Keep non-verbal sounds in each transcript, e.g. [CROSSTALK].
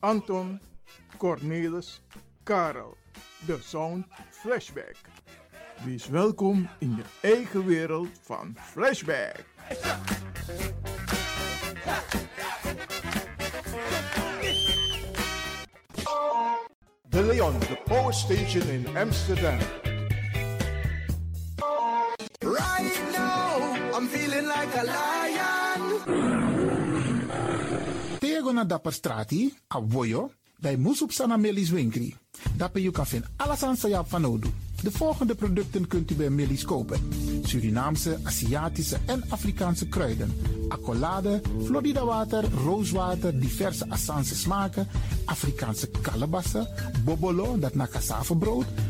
Anton, Cornelis, Karel. De Sound Flashback. Wees welkom in je eigen wereld van Flashback. De Leon, de power station in Amsterdam. Na dapper strati, a voyo, bij Moesop Sana Melis Winkri. Dapper you kan alles aan van Odu. De volgende producten kunt u bij Melis kopen. Surinaamse, Aziatische en Afrikaanse kruiden. Accolade, Florida water, rooswater, diverse Assange smaken. Afrikaanse kalebassen, bobolo, dat na brood,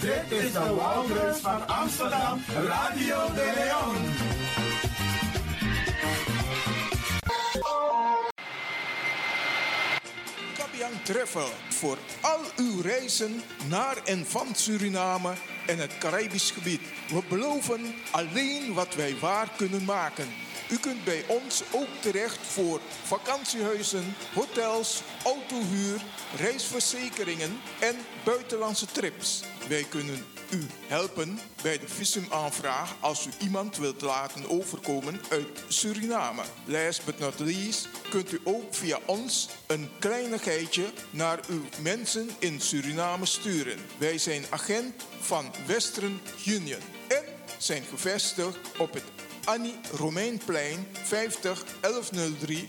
Dit is de Wouders van Amsterdam, Radio de Leon. Kabian Travel voor al uw reizen naar en van Suriname en het Caribisch gebied. We beloven alleen wat wij waar kunnen maken. U kunt bij ons ook terecht voor vakantiehuizen, hotels, autohuur, reisverzekeringen en buitenlandse trips. Wij kunnen u helpen bij de visumaanvraag als u iemand wilt laten overkomen uit Suriname. Last but not least kunt u ook via ons een kleinigheidje naar uw mensen in Suriname sturen. Wij zijn agent van Western Union en zijn gevestigd op het Annie Romeinplein 50 1103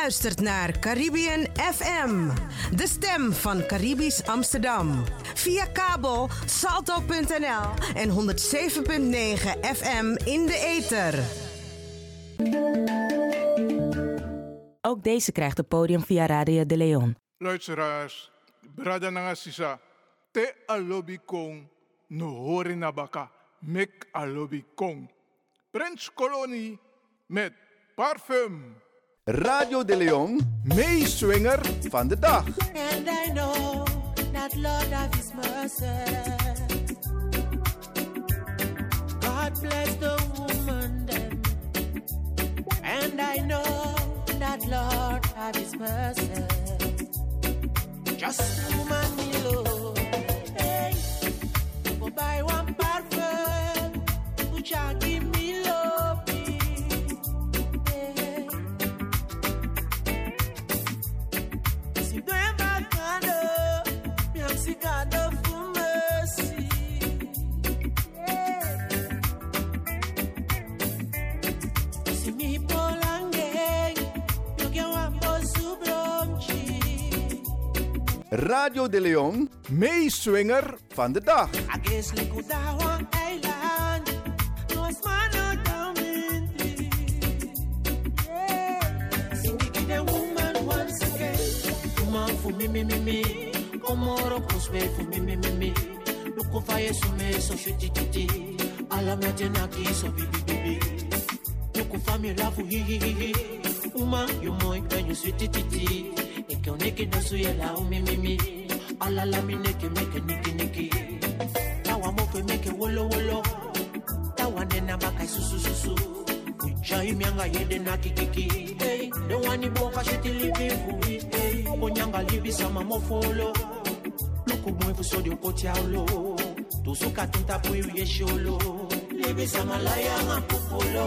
Luistert naar Caribbean FM, de stem van Caribisch Amsterdam. Via kabel salto.nl en 107.9 FM in de ether. Ook deze krijgt het podium via Radio de Leon. Luisteraars, brada nanga sisa, te alobi kong, no hori nabaka, mek alobi kong. Prins Kolonie met parfum. Radio de Leon, Meeswinger van de dag. And I know that Lord of His mercy. God bless the woman then. And I know that Lord of His mercy. Just again. Woman for me, me, me, me. Komoro prosper for me, me, me, me. Look for you, so me, so shitty, titty. Alla me tenaki, so bibi, bibi. Look for me, love, hi, hi, hi, hi. Woman, you moy, when you sweet, titty. uneke uneke nusu yela umi mimi alala mi neke meke niki niki. Tawa mope meke wolo wolo. Tawa nena makai susu susu. Shaimianga yede na kikiki. Hey, dewani boka shitilivivui hey, konyanga livisama mofolo lukumwevu sodi ukotiaulo tusuka tinta tuntapuiu yesholo livisamalaya mapupolo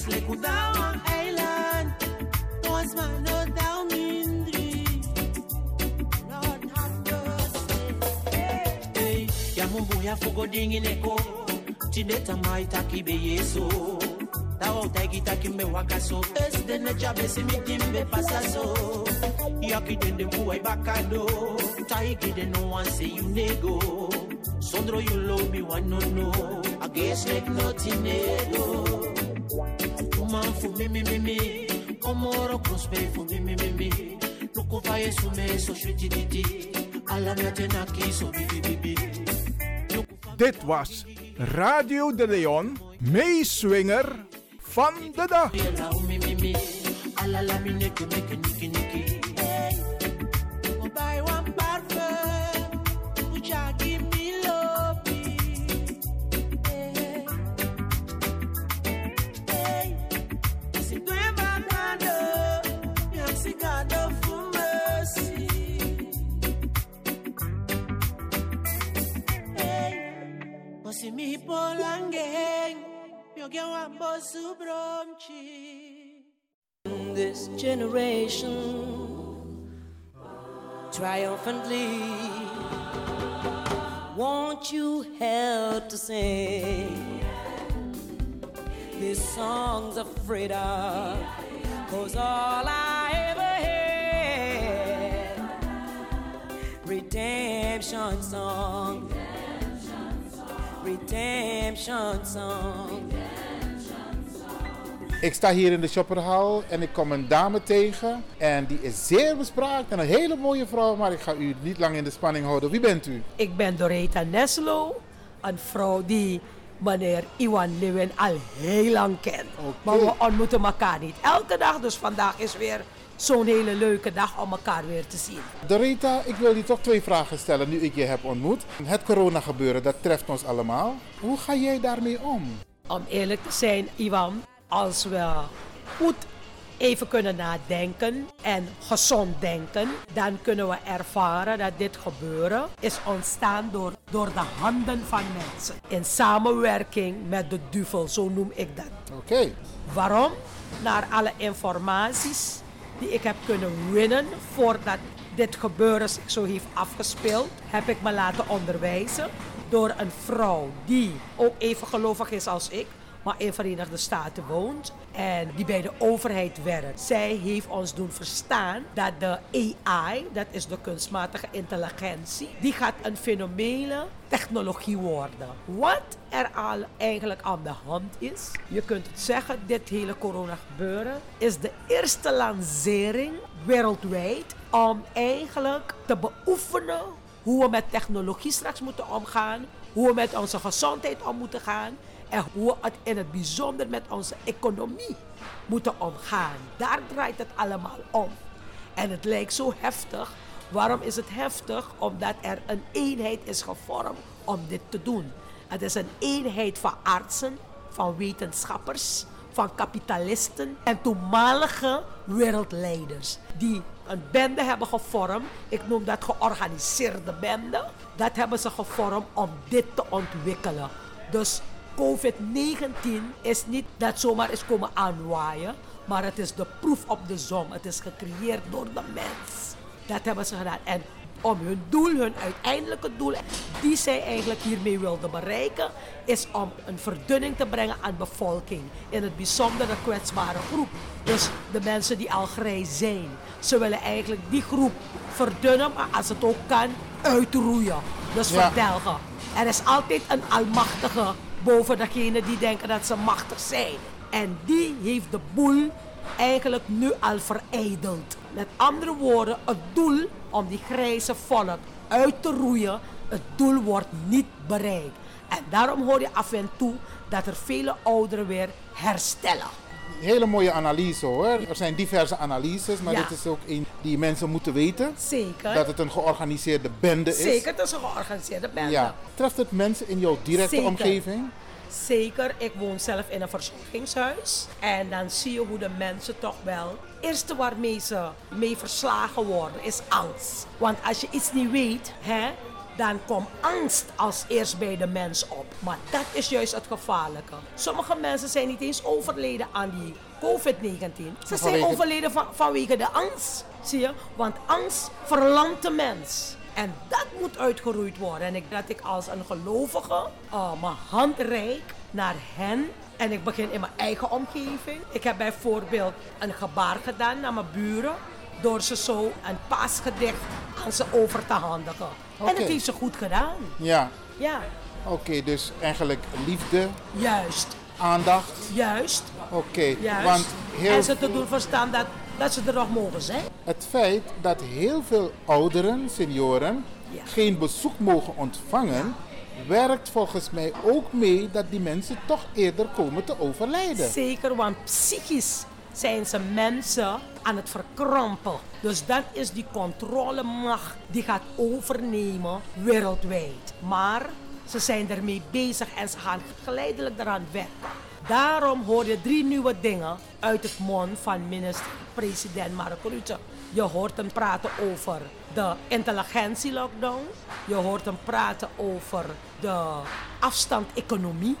Guess like Udawa Island, was my no down mindri. Lord have mercy. Hey, ya mumbu ya fugo dingi neko. Chineta maita kibe yeso Tawa utagi takimbe wakaso. Es de ne jabe si mi timbe pasaso. Yaki dende mbuwa ibakado Taiki de no one say you nego. Sondro you love me one no no. I guess like nothing nego for me me me me. Komoro prosper for me me me me. Loko fa yesu me so shwiti bibi bibi Dit was Radio de Leon, Meeswinger van de dag. Niki niki wambo. This generation triumphantly won't you help to sing? These songs of freedom cause all I ever had. Redemption song. Redemption song Ik sta hier in de shopperhal en ik kom een dame tegen. En die is zeer bespraakt en een hele mooie vrouw. Maar ik ga u niet lang in de spanning houden. Wie bent u? Ik ben Doreta Neslo, een vrouw die meneer Iwan Lewin al heel lang kent. Maar we ontmoeten elkaar niet elke dag, dus vandaag is weer zo'n hele leuke dag om elkaar weer te zien. Dorita, ik wil je toch twee vragen stellen nu ik je heb ontmoet. Het corona gebeuren, dat treft ons allemaal. Hoe ga jij daarmee om? Om eerlijk te zijn, Iwan, als we goed even kunnen nadenken en gezond denken, dan kunnen we ervaren dat dit gebeuren is ontstaan door, door de handen van mensen. In samenwerking met de duivel, zo noem ik dat. Oké. Waarom? Naar alle informaties die ik heb kunnen winnen voordat dit gebeuren zich zo heeft afgespeeld, heb ik me laten onderwijzen door een vrouw die ook even gelovig is als ik, maar in Verenigde Staten woont en die bij de overheid werkt. Zij heeft ons doen verstaan dat de AI, dat is de kunstmatige intelligentie, die gaat een fenomene technologie worden. Wat er al eigenlijk aan de hand is, je kunt het zeggen, dit hele corona gebeuren is de eerste lancering wereldwijd om eigenlijk te beoefenen hoe we met technologie straks moeten omgaan, hoe we met onze gezondheid om moeten gaan en hoe het in het bijzonder met onze economie moeten omgaan. Daar draait het allemaal om. En het lijkt zo heftig. Waarom is het heftig? Omdat er een eenheid is gevormd om dit te doen. Het is een eenheid van artsen, van wetenschappers, van kapitalisten en toenmalige wereldleiders die een bende hebben gevormd. Ik noem dat georganiseerde bende. Dat hebben ze gevormd om dit te ontwikkelen. Dus COVID-19 is niet dat zomaar is komen aanwaaien, maar het is de proef op de som. Het is gecreëerd door de mens. Dat hebben ze gedaan. En om hun doel, hun uiteindelijke doel, die zij eigenlijk hiermee wilden bereiken, is om een verdunning te brengen aan de bevolking. In het bijzonder de kwetsbare groep. Dus de mensen die al grijs zijn. Ze willen eigenlijk die groep verdunnen, maar als het ook kan, uitroeien. Dus Ja. verdelgen. Er is altijd een almachtige boven degene die denken dat ze machtig zijn. En die heeft de boel eigenlijk nu al verijdeld. Met andere woorden, het doel om die grijze volk uit te roeien, het doel wordt niet bereikt. En daarom hoor je af en toe dat er vele ouderen weer herstellen. Hele mooie analyse hoor. Er zijn diverse analyses, maar Ja. dit is ook een die mensen moeten weten. Zeker. Dat het een georganiseerde bende is. Zeker, het is een georganiseerde bende. Ja. Treft het mensen in jouw directe Zeker. omgeving? Zeker, ik woon zelf in een verzorgingshuis. En dan zie je hoe de mensen toch wel. Het eerste waarmee ze mee verslagen worden is angst. Want als je iets niet weet, hè, dan komt angst als eerst bij de mens op. Maar dat is juist het gevaarlijke. Sommige mensen zijn niet eens overleden aan die COVID-19. Ze zijn overleden van, vanwege de angst. Zie je? Want angst verlamt de mens. En dat moet uitgeroeid worden. En ik, dat ik als een gelovige uh, mijn hand reik naar hen. En ik begin in mijn eigen omgeving. Ik heb bijvoorbeeld een gebaar gedaan naar mijn buren. Door ze zo een paasgedicht aan ze over te handigen. En het heeft ze goed gedaan. Ja. Ja, Oké, dus eigenlijk liefde, juist. aandacht. Juist. Oké, Juist. want heel En ze te doen verstaan dat, dat ze er nog mogen zijn. het feit dat heel veel ouderen, senioren, Ja. geen bezoek mogen ontvangen, werkt volgens mij ook mee dat die mensen toch eerder komen te overlijden. Zeker, want psychisch zijn ze mensen aan het verkrampen. Dus dat is die controlemacht die gaat overnemen wereldwijd. Maar ze zijn ermee bezig en ze gaan geleidelijk eraan werken. Daarom hoor je drie nieuwe dingen uit het mond van minister-president Mark Rutte. Je hoort hem praten over de intelligentie-lockdown. Je hoort hem praten over de afstand-economie.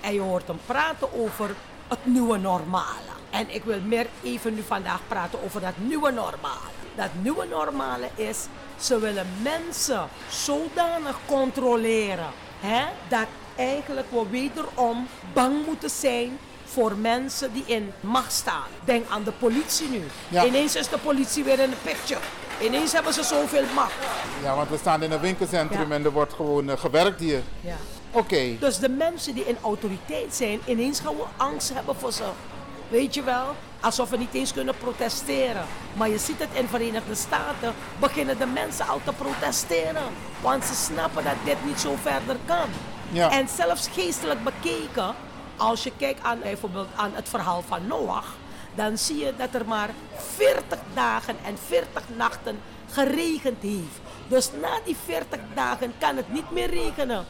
En je hoort hem praten over het nieuwe normale. En ik wil meer even nu vandaag praten over dat nieuwe normale. Dat nieuwe normale is, ze willen mensen zodanig controleren hè, dat eigenlijk we wederom bang moeten zijn voor mensen die in macht staan. Denk aan de politie nu. Ja. Ineens is de politie weer in de picture. Ineens hebben ze zoveel macht. Ja, want we staan in een winkelcentrum Ja. en er wordt gewoon eh, gewerkt hier. Ja. Oké, Dus de mensen die in autoriteit zijn, ineens gaan we angst hebben voor ze. Weet je wel? Alsof we niet eens kunnen protesteren. Maar je ziet het in Verenigde Staten, beginnen de mensen al te protesteren. Want ze snappen dat dit niet zo verder kan. Ja. En zelfs geestelijk bekeken, als je kijkt aan bijvoorbeeld aan het verhaal van Noach, dan zie je dat er maar 40 dagen en 40 nachten geregend heeft. Dus na die 40 dagen kan het niet meer regenen.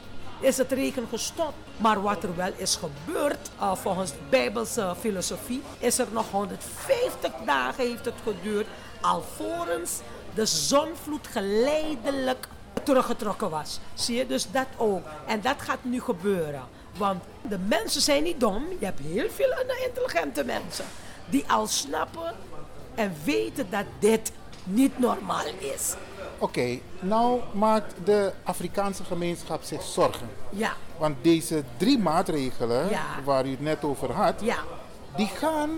Is het regen gestopt. Maar wat er wel is gebeurd, uh, volgens de Bijbelse filosofie, is er nog 150 dagen heeft het geduurd, alvorens de zonvloed geleidelijk teruggetrokken was. Zie je, dus dat ook. En dat gaat nu gebeuren. Want de mensen zijn niet dom. Je hebt heel veel intelligente mensen die al snappen en weten dat dit niet normaal is. oké. Nou maakt de Afrikaanse gemeenschap zich zorgen. Ja, Want deze drie maatregelen Ja. waar u het net over had, ja, die gaan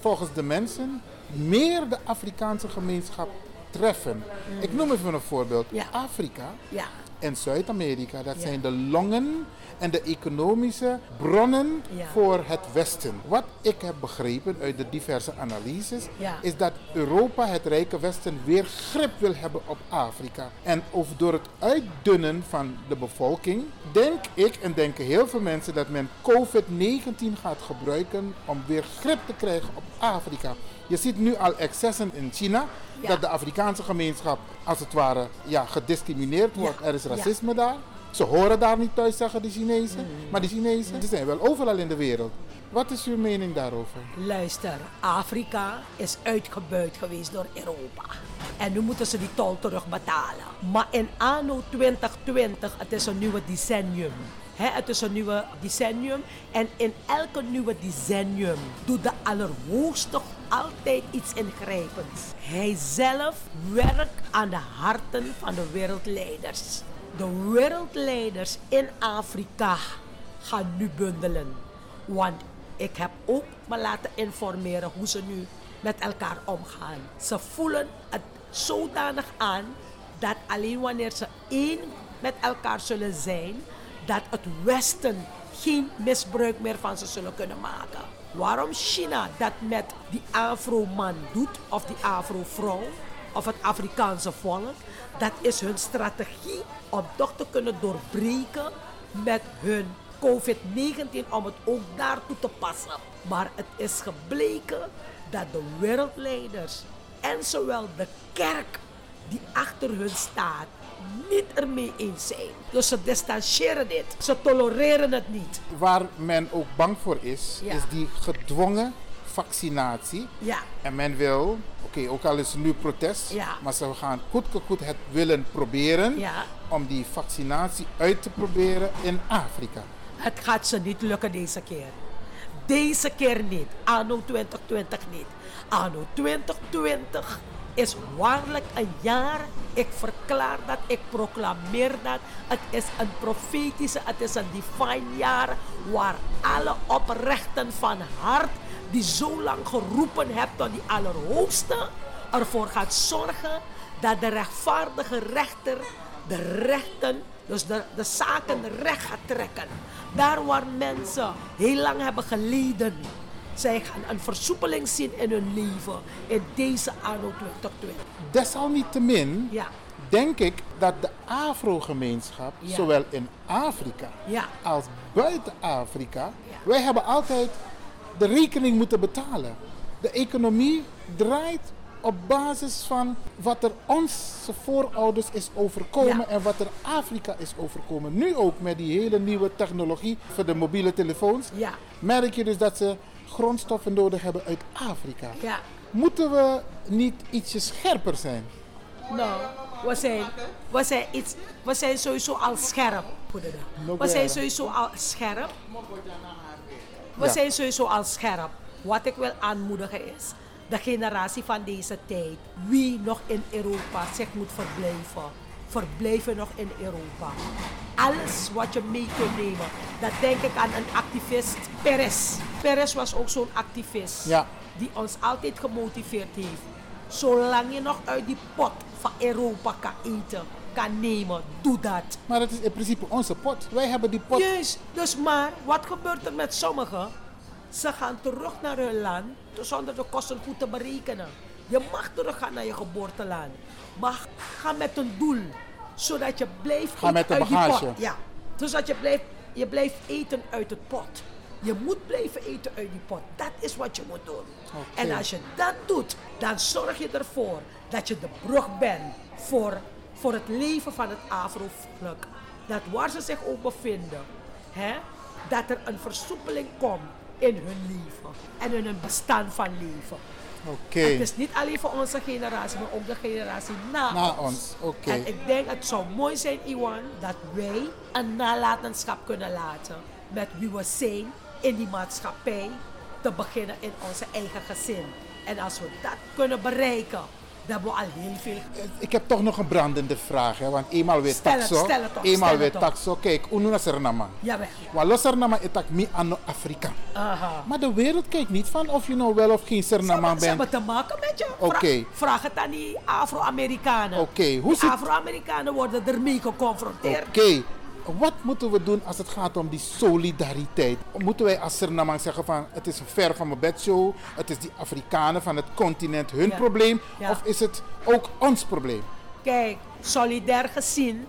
volgens de mensen meer de Afrikaanse gemeenschap treffen. Ik noem even een voorbeeld. Mm. Ja. Afrika ja, en Zuid-Amerika, dat Ja. zijn de longen en de economische bronnen Ja. voor het Westen. Wat ik heb begrepen uit de diverse analyses, Ja. is dat Europa, het rijke Westen, weer grip wil hebben op Afrika. En of door het uitdunnen van de bevolking, denk ik en denken heel veel mensen dat men COVID-19 gaat gebruiken om weer grip te krijgen op Afrika. Je ziet nu al excessen in China, Ja. dat de Afrikaanse gemeenschap als het ware ja, gediscrimineerd wordt. Er is racisme daar. Ze horen daar niet thuis, zeggen de Chinezen. Mm. Maar die Chinezen die zijn wel overal in de wereld. Wat is uw mening daarover? luister. Afrika is uitgebuit geweest door Europa. En nu moeten ze die tol terugbetalen. Maar in anno 2020, het is een nieuwe decennium. Het is een nieuwe decennium. En in elke nieuwe decennium doet de Allerhoogste altijd iets ingrijpends. Hij zelf werkt aan de harten van de wereldleiders. De wereldleiders in Afrika gaan nu bundelen. Want ik heb ook me laten informeren hoe ze nu met elkaar omgaan. Ze voelen het zodanig aan dat alleen wanneer ze één met elkaar zullen zijn, dat het Westen geen misbruik meer van ze zullen kunnen maken. Waarom China dat met die Afro-man doet, of die Afro-vrouw, of het Afrikaanse volk, dat is hun strategie om toch te kunnen doorbreken met hun COVID-19 om het ook daartoe te passen. Maar het is gebleken dat de wereldleiders en zowel de kerk die achter hun staat niet ermee eens zijn. Dus ze distancieren dit. Ze tolereren het niet. Waar men ook bang voor is, Ja. is die gedwongen vaccinatie. Ja, En men wil, oké, ook al is er nu protest, Ja. maar ze gaan goed goed het willen proberen Ja. om die vaccinatie uit te proberen in Afrika. het gaat ze niet lukken deze keer. Deze keer niet. Anno 2020 niet. Anno 2020 is waarlijk een jaar. Ik verklaar dat, ik proclameer dat. Het is een profetische, het is een divine jaar waar alle oprechten van hart die zo lang geroepen hebt tot die Allerhoogste ervoor gaat zorgen dat de rechtvaardige rechter de rechten, dus de, de zaken recht gaat trekken. Daar waar mensen heel lang hebben geleden, zij gaan een versoepeling zien in hun leven in deze anno 2020. Desalniettemin Ja, denk ik dat de Afro-gemeenschap, Ja. zowel in Afrika ja, als buiten Afrika, wij hebben altijd de rekening moeten betalen. De economie draait op basis van wat er onze voorouders is overkomen Ja. en wat er Afrika is overkomen. Nu ook met die hele nieuwe technologie voor de mobiele telefoons, ja, merk je dus dat ze grondstoffen nodig hebben uit Afrika. ja. Moeten we niet ietsje scherper zijn? Nou, We zijn, we zijn, iets, we zijn sowieso al scherp. We zijn sowieso al scherp. We Ja. zijn sowieso al scherp. Wat ik wil aanmoedigen is de generatie van deze tijd. Wie nog in Europa zich moet verblijven. Verblijven nog in Europa. Alles wat je mee kunt nemen. Dat denk ik aan een activist, Perez. Perez was ook zo'n activist. Ja. Die ons altijd gemotiveerd heeft. Zolang je nog uit die pot van Europa kan eten, kan nemen, doe dat. Maar het is in principe onze pot. Wij hebben die pot. Juist, dus maar wat gebeurt er met sommigen? Ze gaan terug naar hun land zonder de kosten goed te berekenen. Je mag teruggaan naar je geboorteland. Maar ga met een doel. Zodat je blijft Ga met de uit die bagage. pot. Ja, zodat je blijft, je blijft eten uit het pot. Je moet blijven eten uit die pot. Dat is wat je moet doen. En als je dat doet, dan zorg je ervoor dat je de brug bent voor, voor het leven van het Afro-volk. Dat waar ze zich ook bevinden, hè, dat er een versoepeling komt in hun leven en in hun bestaan van leven. Het is niet alleen voor onze generatie, maar ook de generatie na, Na ons. En ik denk het zou mooi zijn, Iwan, dat wij een nalatenschap kunnen laten met wie we zijn in die maatschappij, te beginnen in onze eigen gezin. En als we dat kunnen bereiken, dan hebben we al heel veel. Ik heb toch nog een brandende vraag, hè, want eenmaal weer Stel taxo, stel het op, eenmaal weer op. taxo. Kijk, ununa sernama. Jawel. Walo sernama is mi ano Afrika. Aha. Maar de wereld kijkt niet van of je nou wel of geen sernama hebben, ze bent. hebben te maken met je. Oké. Vraag het aan die Afro-Amerikanen. Oké, hoe Die zit- Afro-Amerikanen worden ermee geconfronteerd. Oké, wat moeten we doen als het gaat om die solidariteit? Moeten wij als Surinamers zeggen van het is een ver van mijn bedshow, het is die Afrikanen van het continent hun Ja. probleem, Ja. of is het ook ons probleem? Kijk, solidair gezien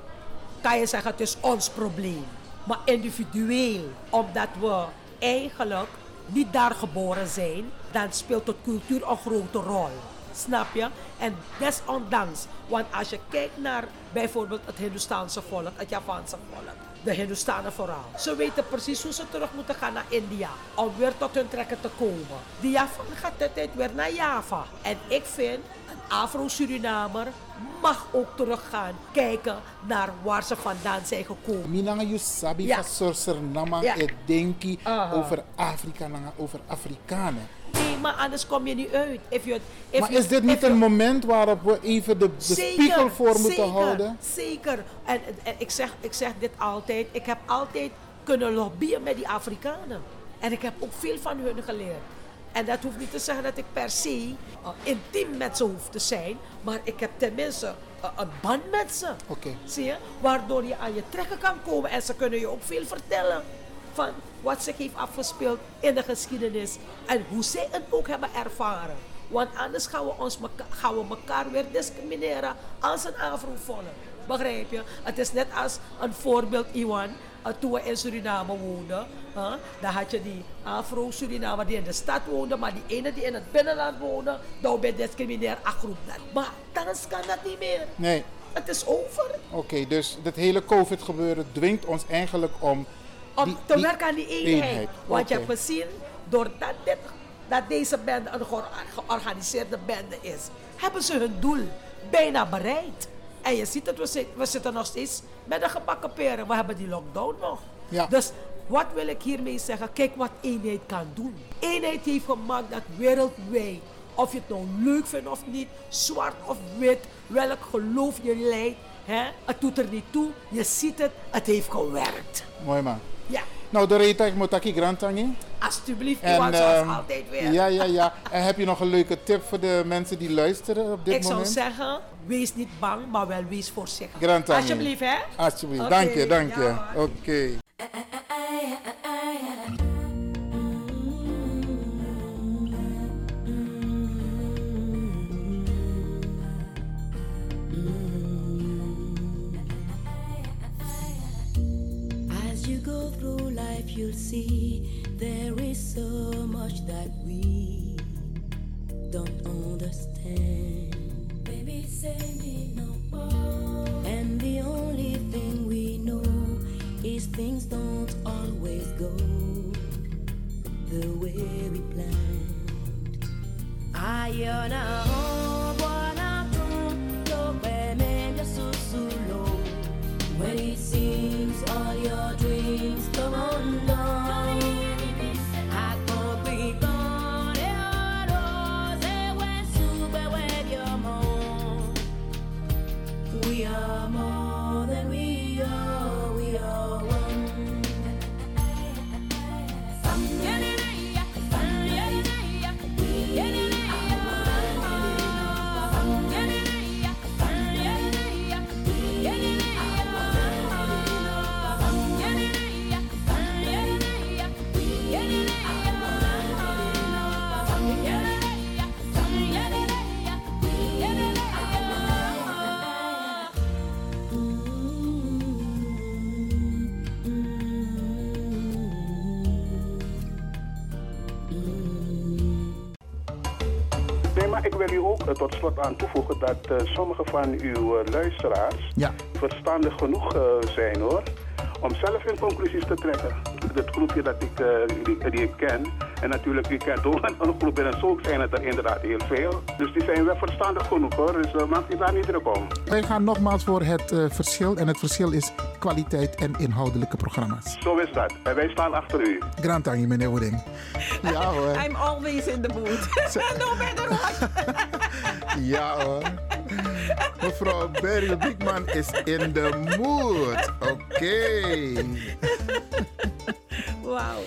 kan je zeggen het is ons probleem. Maar individueel, omdat we eigenlijk niet daar geboren zijn, dan speelt de cultuur een grote rol. Snap je? En desondanks, want als je kijkt naar bijvoorbeeld het Hindoestaanse volk, het Javaanse volk, de Hindoestanen vooral. Ze weten precies hoe ze terug moeten gaan naar India om weer tot hun trekken te komen. Die Javan gaat altijd weer naar Java. En ik vind, een Afro-Surinamer mag ook teruggaan kijken naar waar ze vandaan zijn gekomen. Minanga you sabi Ja. van Sur Suriname Ja. denki over Afrika, over Afrikanen. Nee, maar anders kom je niet uit. If you, if Maar you- is dit niet een moment waarop we even de, de spiegel voor moeten zeker, houden? Zeker. En, en ik, zeg, ik zeg dit altijd. Ik heb altijd kunnen lobbyen met die Afrikanen. En ik heb ook veel van hun geleerd. En dat hoeft niet te zeggen dat ik per se uh, intiem met ze hoef te zijn. Maar ik heb tenminste uh, een band met ze. Oké. Zie je? Waardoor je aan je trekken kan komen. En ze kunnen je ook veel vertellen van wat zich heeft afgespeeld in de geschiedenis. En hoe zij het ook hebben ervaren. Want anders gaan we, ons gaan we elkaar weer discrimineren als een Afro-volk. Begrijp je? Het is net als een voorbeeld, Iwan. Uh, toen we in Suriname woonden, huh, dan had je die Afro-Surinamer die in de stad woonde, maar die ene die in het binnenland woonde, dan ben je discrimineer dat. Maar thans kan dat niet meer. Nee. Het is over. Oké, dus dit hele COVID-gebeuren dwingt ons eigenlijk om. Om die- te die werken aan die eenheid. eenheid. Want je hebt gezien, doordat dit, dat deze bende een geor- georganiseerde bende is, hebben ze hun doel bijna bereikt. En je ziet het, we, zit- we zitten nog steeds met de gebakken peren. We hebben die lockdown nog. Ja. Dus wat wil ik hiermee zeggen? Kijk wat eenheid kan doen. Eenheid heeft gemaakt dat wereldwijd, of je het nou leuk vindt of niet, zwart of wit, welk geloof je leidt, hè, het doet er niet toe. Je ziet het, het heeft gewerkt. Mooi man. Ja, Nou, de ik moet taki grantangi. alsjeblieft, En zoals ehm, altijd weer. ja, ja, ja. En heb je nog een leuke tip voor de mensen die luisteren op dit ik zou moment? zeggen, wees niet bang, maar wel wees voorzichtig. Grantangi. Alsjeblieft, hè? Alsjeblieft. Oké, Dank je, dank je. ja, hoor. Oké. As you go through life, you'll see there is so much that we don't understand. tot slot aan toevoegen dat eh, sommige van uw eh, luisteraars verstandig genoeg eh, zijn hoor om zelf hun conclusies te trekken. Het groepje dat ik, die, ik ken. En natuurlijk, u kent ook een groep en zo zijn het er inderdaad heel veel. Dus die zijn wel verstandig genoeg hoor. Dus uh, maak die daar niet druk om. Wij gaan nogmaals voor het verschil. En het verschil is kwaliteit en inhoudelijke programma's. Zo is dat. Wij staan achter u. Grand meneer Woeding. [LAUGHS] Ja hoor. I'm always in the mood. [LAUGHS] no matter what. [LAUGHS] Ja hoor. Mevrouw Berry Bigman is in de mood. Oké. Wauw.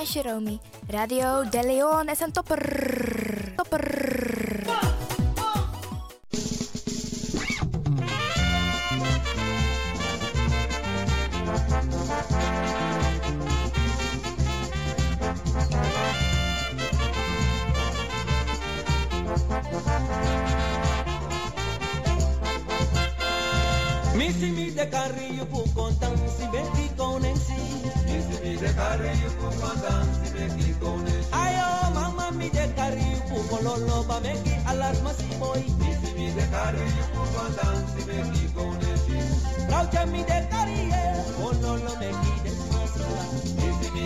Ben Jeromy. Radio De Leon is een topper. kololo bameki alarma simoi Nisibi de kari Rauchami de de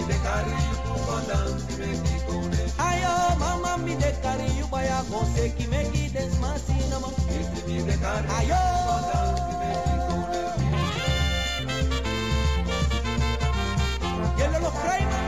de kari yukubandan sibeki koneshi Ayo mama mi de kari yubaya koseki meki de smasinama Nisibi de kari yukubandan Yellow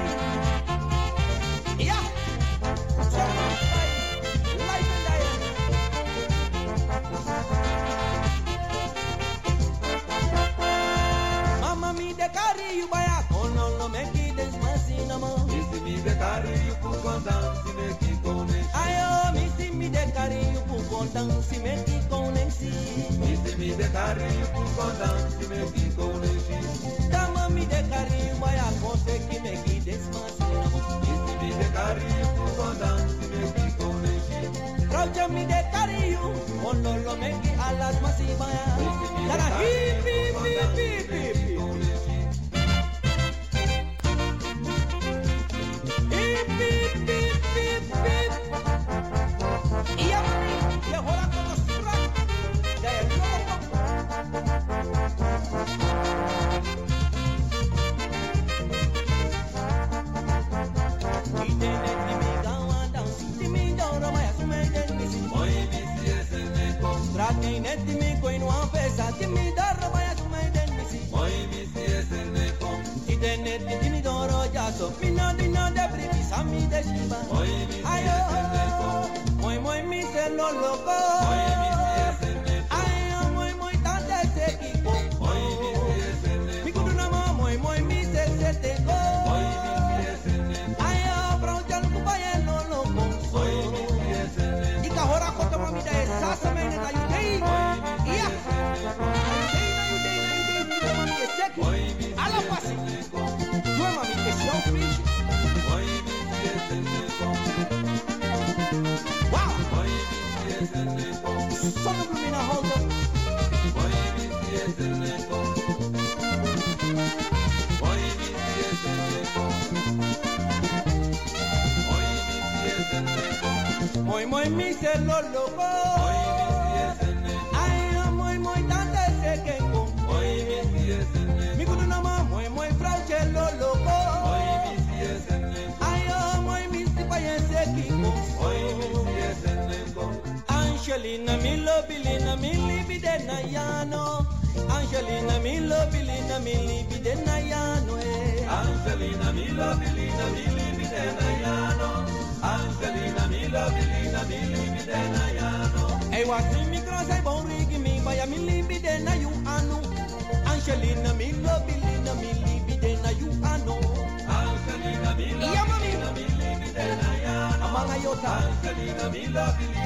becariu, baiaco, no lo me quites más sin amor. Y si mi becariu, por contar, si me quitone. Ay, oh, mi si mi becariu, por contar, si me quitone, si. Mi si mi becariu, por contar, si me quitone, si. Tama mi becariu, baiaco, se que me quites más sin amor. Y si mi becariu, por contar, si me quitone, si. Raucha mi becariu, con lo me quitas más sin amor. Dara hip, hip, hip, hip, hip. beep, beep. so mi no di no de bribis a mi de shiba. Ayo, moy moy mi se no loco. Son of Lumina Holder. Muy, muy, mi celo loco. Ay, muy, muy, que con. Mi culo no muy, muy, lo loco. Ay, muy, mi si que con. Angelina mi lobilina mi libidena yano Angelina mi lobilina mi libidena yano. Angelina mi lobilina mi libidena yano Angelina mi lobilina mi libidena yano Ei wasi mi krasa bon rig mi baya mi libidena yu anu Angelina mi lobilina mi libidena yu Angelina mi lobilina mi libidena yano Amanga yota Angelina mi lobilina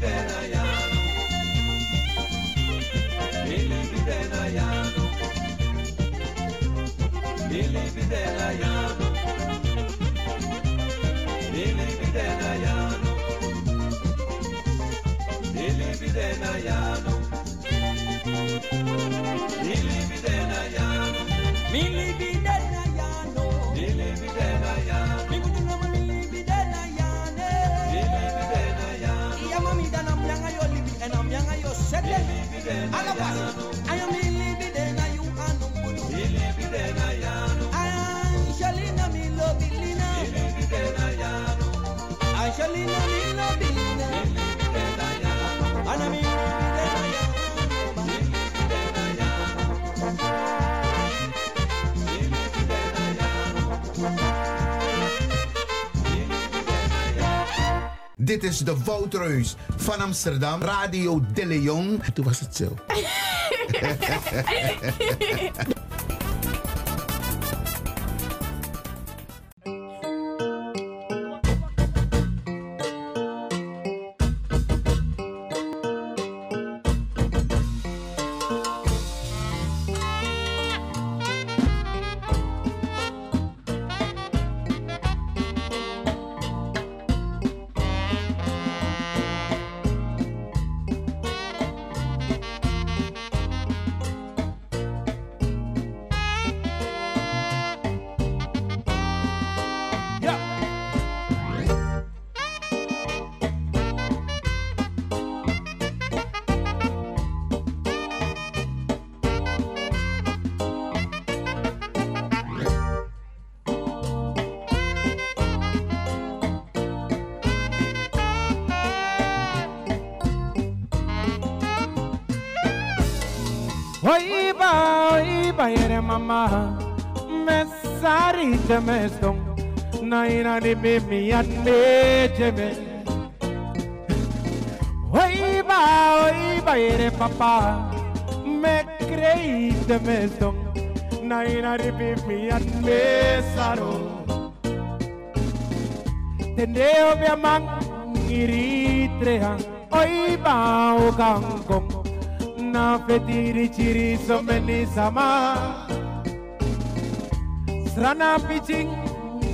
Liberaiano, na yano, ele Liberaiano, na yano, ele Liberaiano, na yano, ele Liberaiano, na yano. Dit is de Woutreus van Amsterdam, Radio De Leon. En toen was het zo. [LAUGHS] mama Mesari James Dong Naina ni Mimi and me James Oi ba oi ba ere papa Me crei James Dong Naina ni Mimi and me Saro. Tendeo mi amang Iritrea Oi ba o gangong Na fetiri chiri someni sama. Oi Srana piching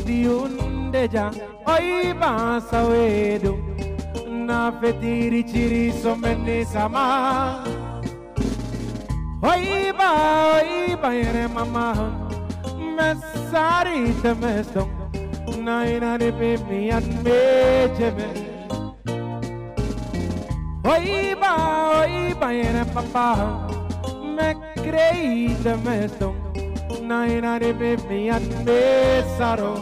diundeja oi basa wedu na fetiri chiri someni sama. Oi ba oi ba yere mama mesari te mesong na ina ni pimi an mejeme Oi ba, oi ba, era papá Me creí de meston na ina de me ande saro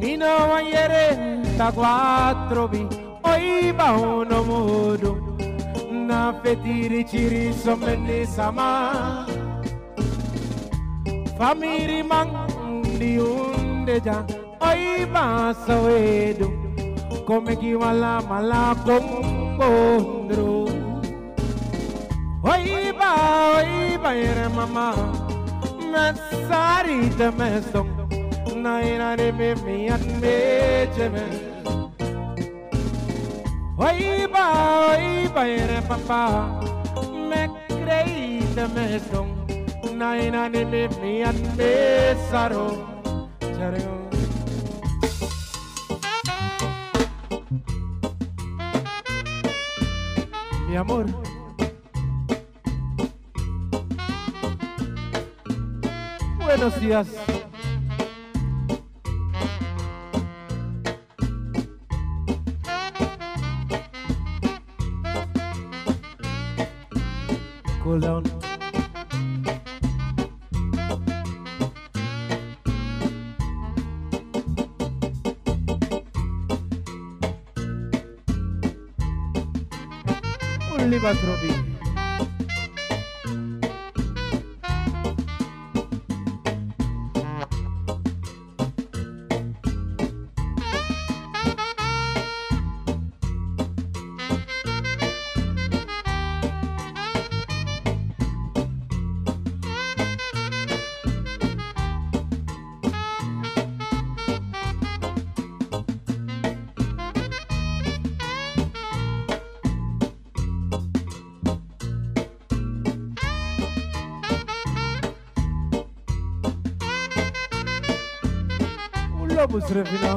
Nino ayerenta quattro vi Oi ba uno modo Na fetiri ciri sommene sama Fammi rimandi unde già Oi ba savedo Come chi va la mala con ba oi ba mama me sari te me song na ina de me mi an me jeme Oi ba oi baire papa me crei te me song na ina de me mi an me saro. Chareo mi amor. Buenos días. Cool down. Lobos Revina.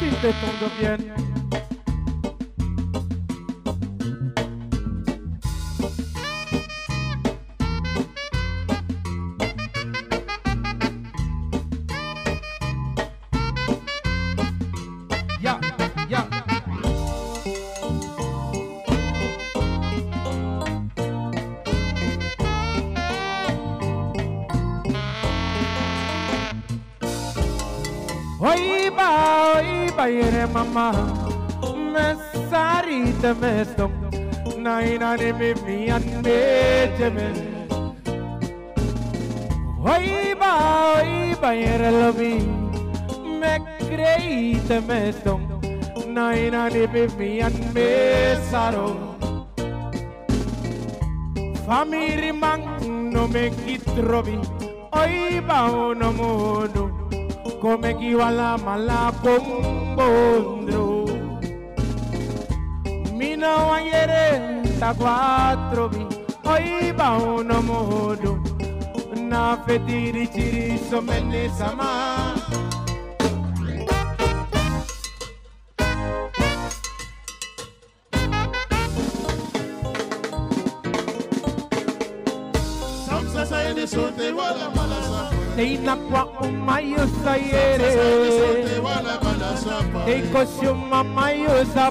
Si te pongo bien. mesarite mestum naina ne me mi anbeje me Oi ba oi ba eralomi me creite mestum naina ne me mi saro. Famiri mang no me kitrovi oi ba no mono come chi va la mala bombo quattro Oi bauno modo Na fetiri ciri so menne sama. Samsa sayene sote wala malasa Leina kwa umayo sayere Samsa sayene sa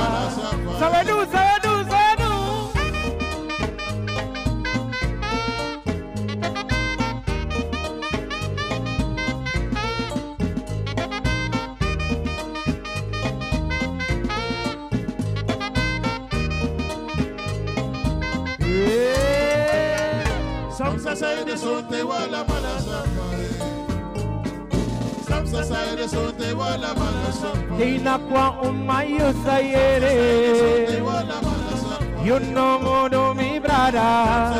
Sayene sote wala mala sapa. Samsa sayene sote wala mala sapa. Dina kwa umayo sayere. Wala mala sapa. You know modo mi brada.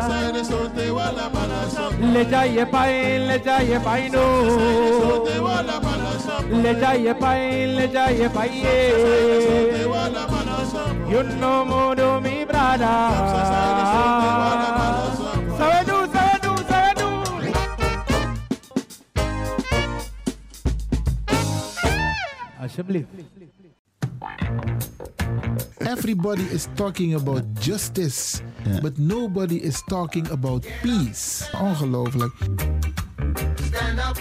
Sayene sote wala mala sapa. Le jaye pai, le jaye pai no. Sote wala mala sapa. Le jaye pai, le jaye pai Sote ye. wala mala sapa. You know modo mi brada. Alsjeblieft. Everybody is talking about justice, but nobody is talking about peace. Ongelooflijk. Stand up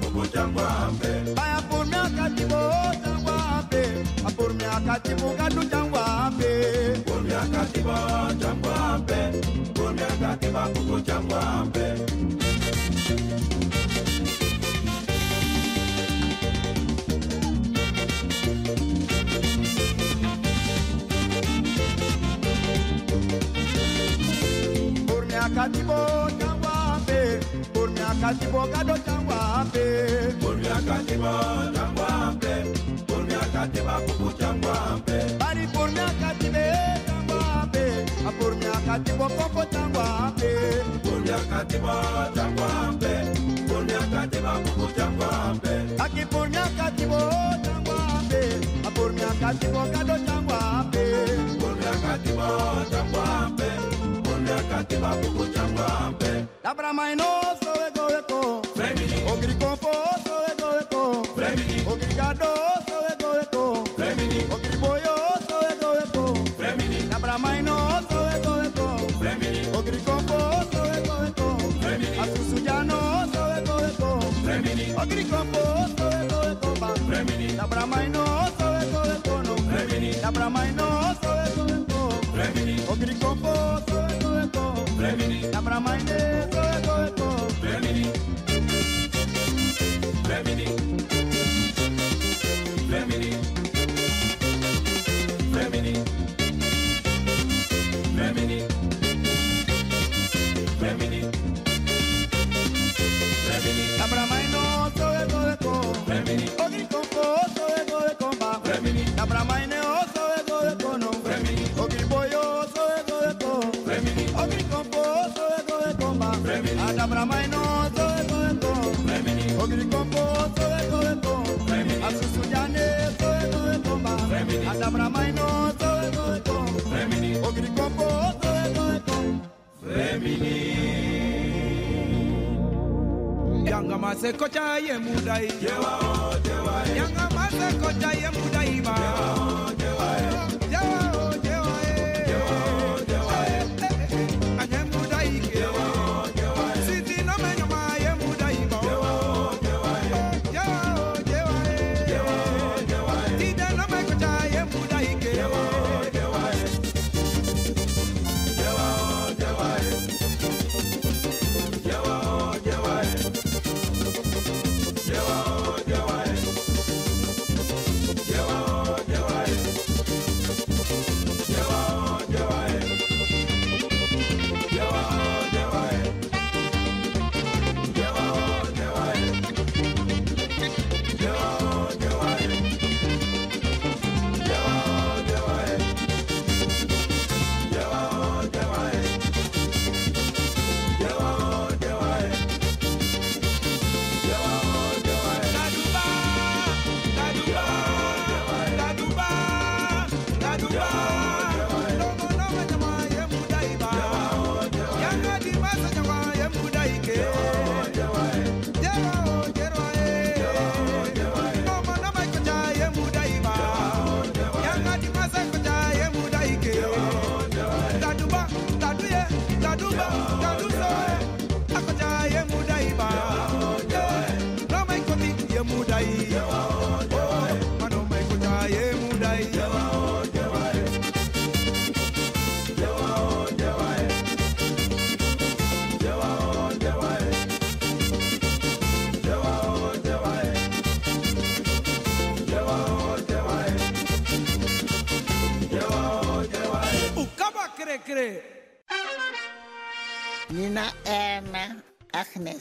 kubo jangwa ambe baya por mi akatibo jangwa ambe por mi akatibo gadu jangwa ambe por mi akatibo jangwa ambe por mi akatibo kubo jangwa ambe Por mi akatibo akatibo kado changwa ambe Bumi akatibo changwa ambe Bumi akatiba kuku changwa ambe Bari bumi akatibe changwa ambe Bumi akatibo koko changwa ambe Bumi akatibo changwa ambe Bumi akatiba kuku changwa ambe Aki bumi akatibo changwa ambe Bumi akatibo kado changwa ambe Bumi akatibo changwa ambe Bumi akatiba kuku changwa ambe Labra maino. oso de todo el. Remini. La brama y no oso de todo el. Remini. La brama y no oso de todo el. Remini. Todo. Remini. La brama y de todo. masekocha ye mudai. Yanga masekocha ye mudai ba.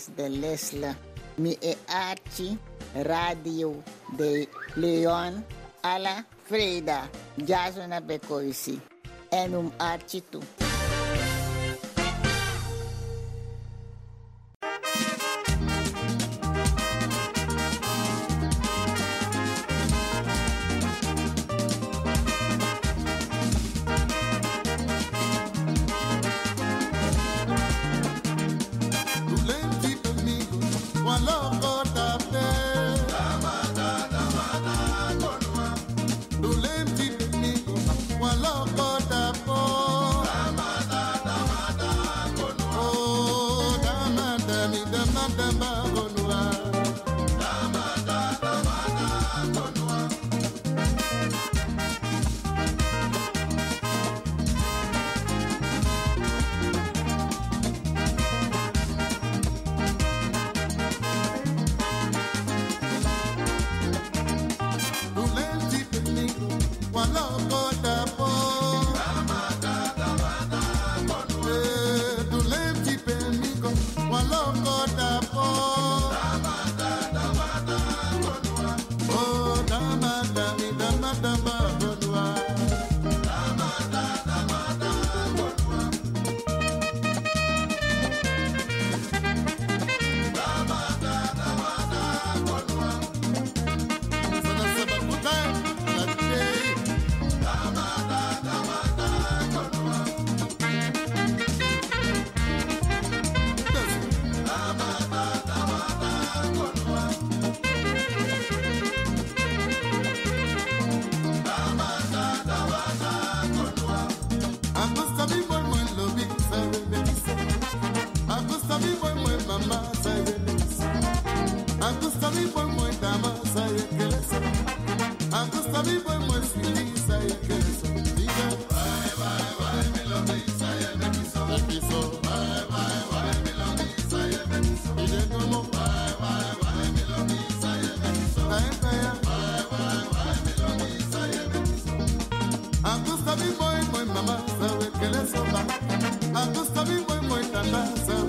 The de Lesla, Radio de León, a la Frida, Jasona Becoisi, en um artito. Agusta mi moi moi mama, sabe que le sopa. Agusta mi moi moi tata, sabe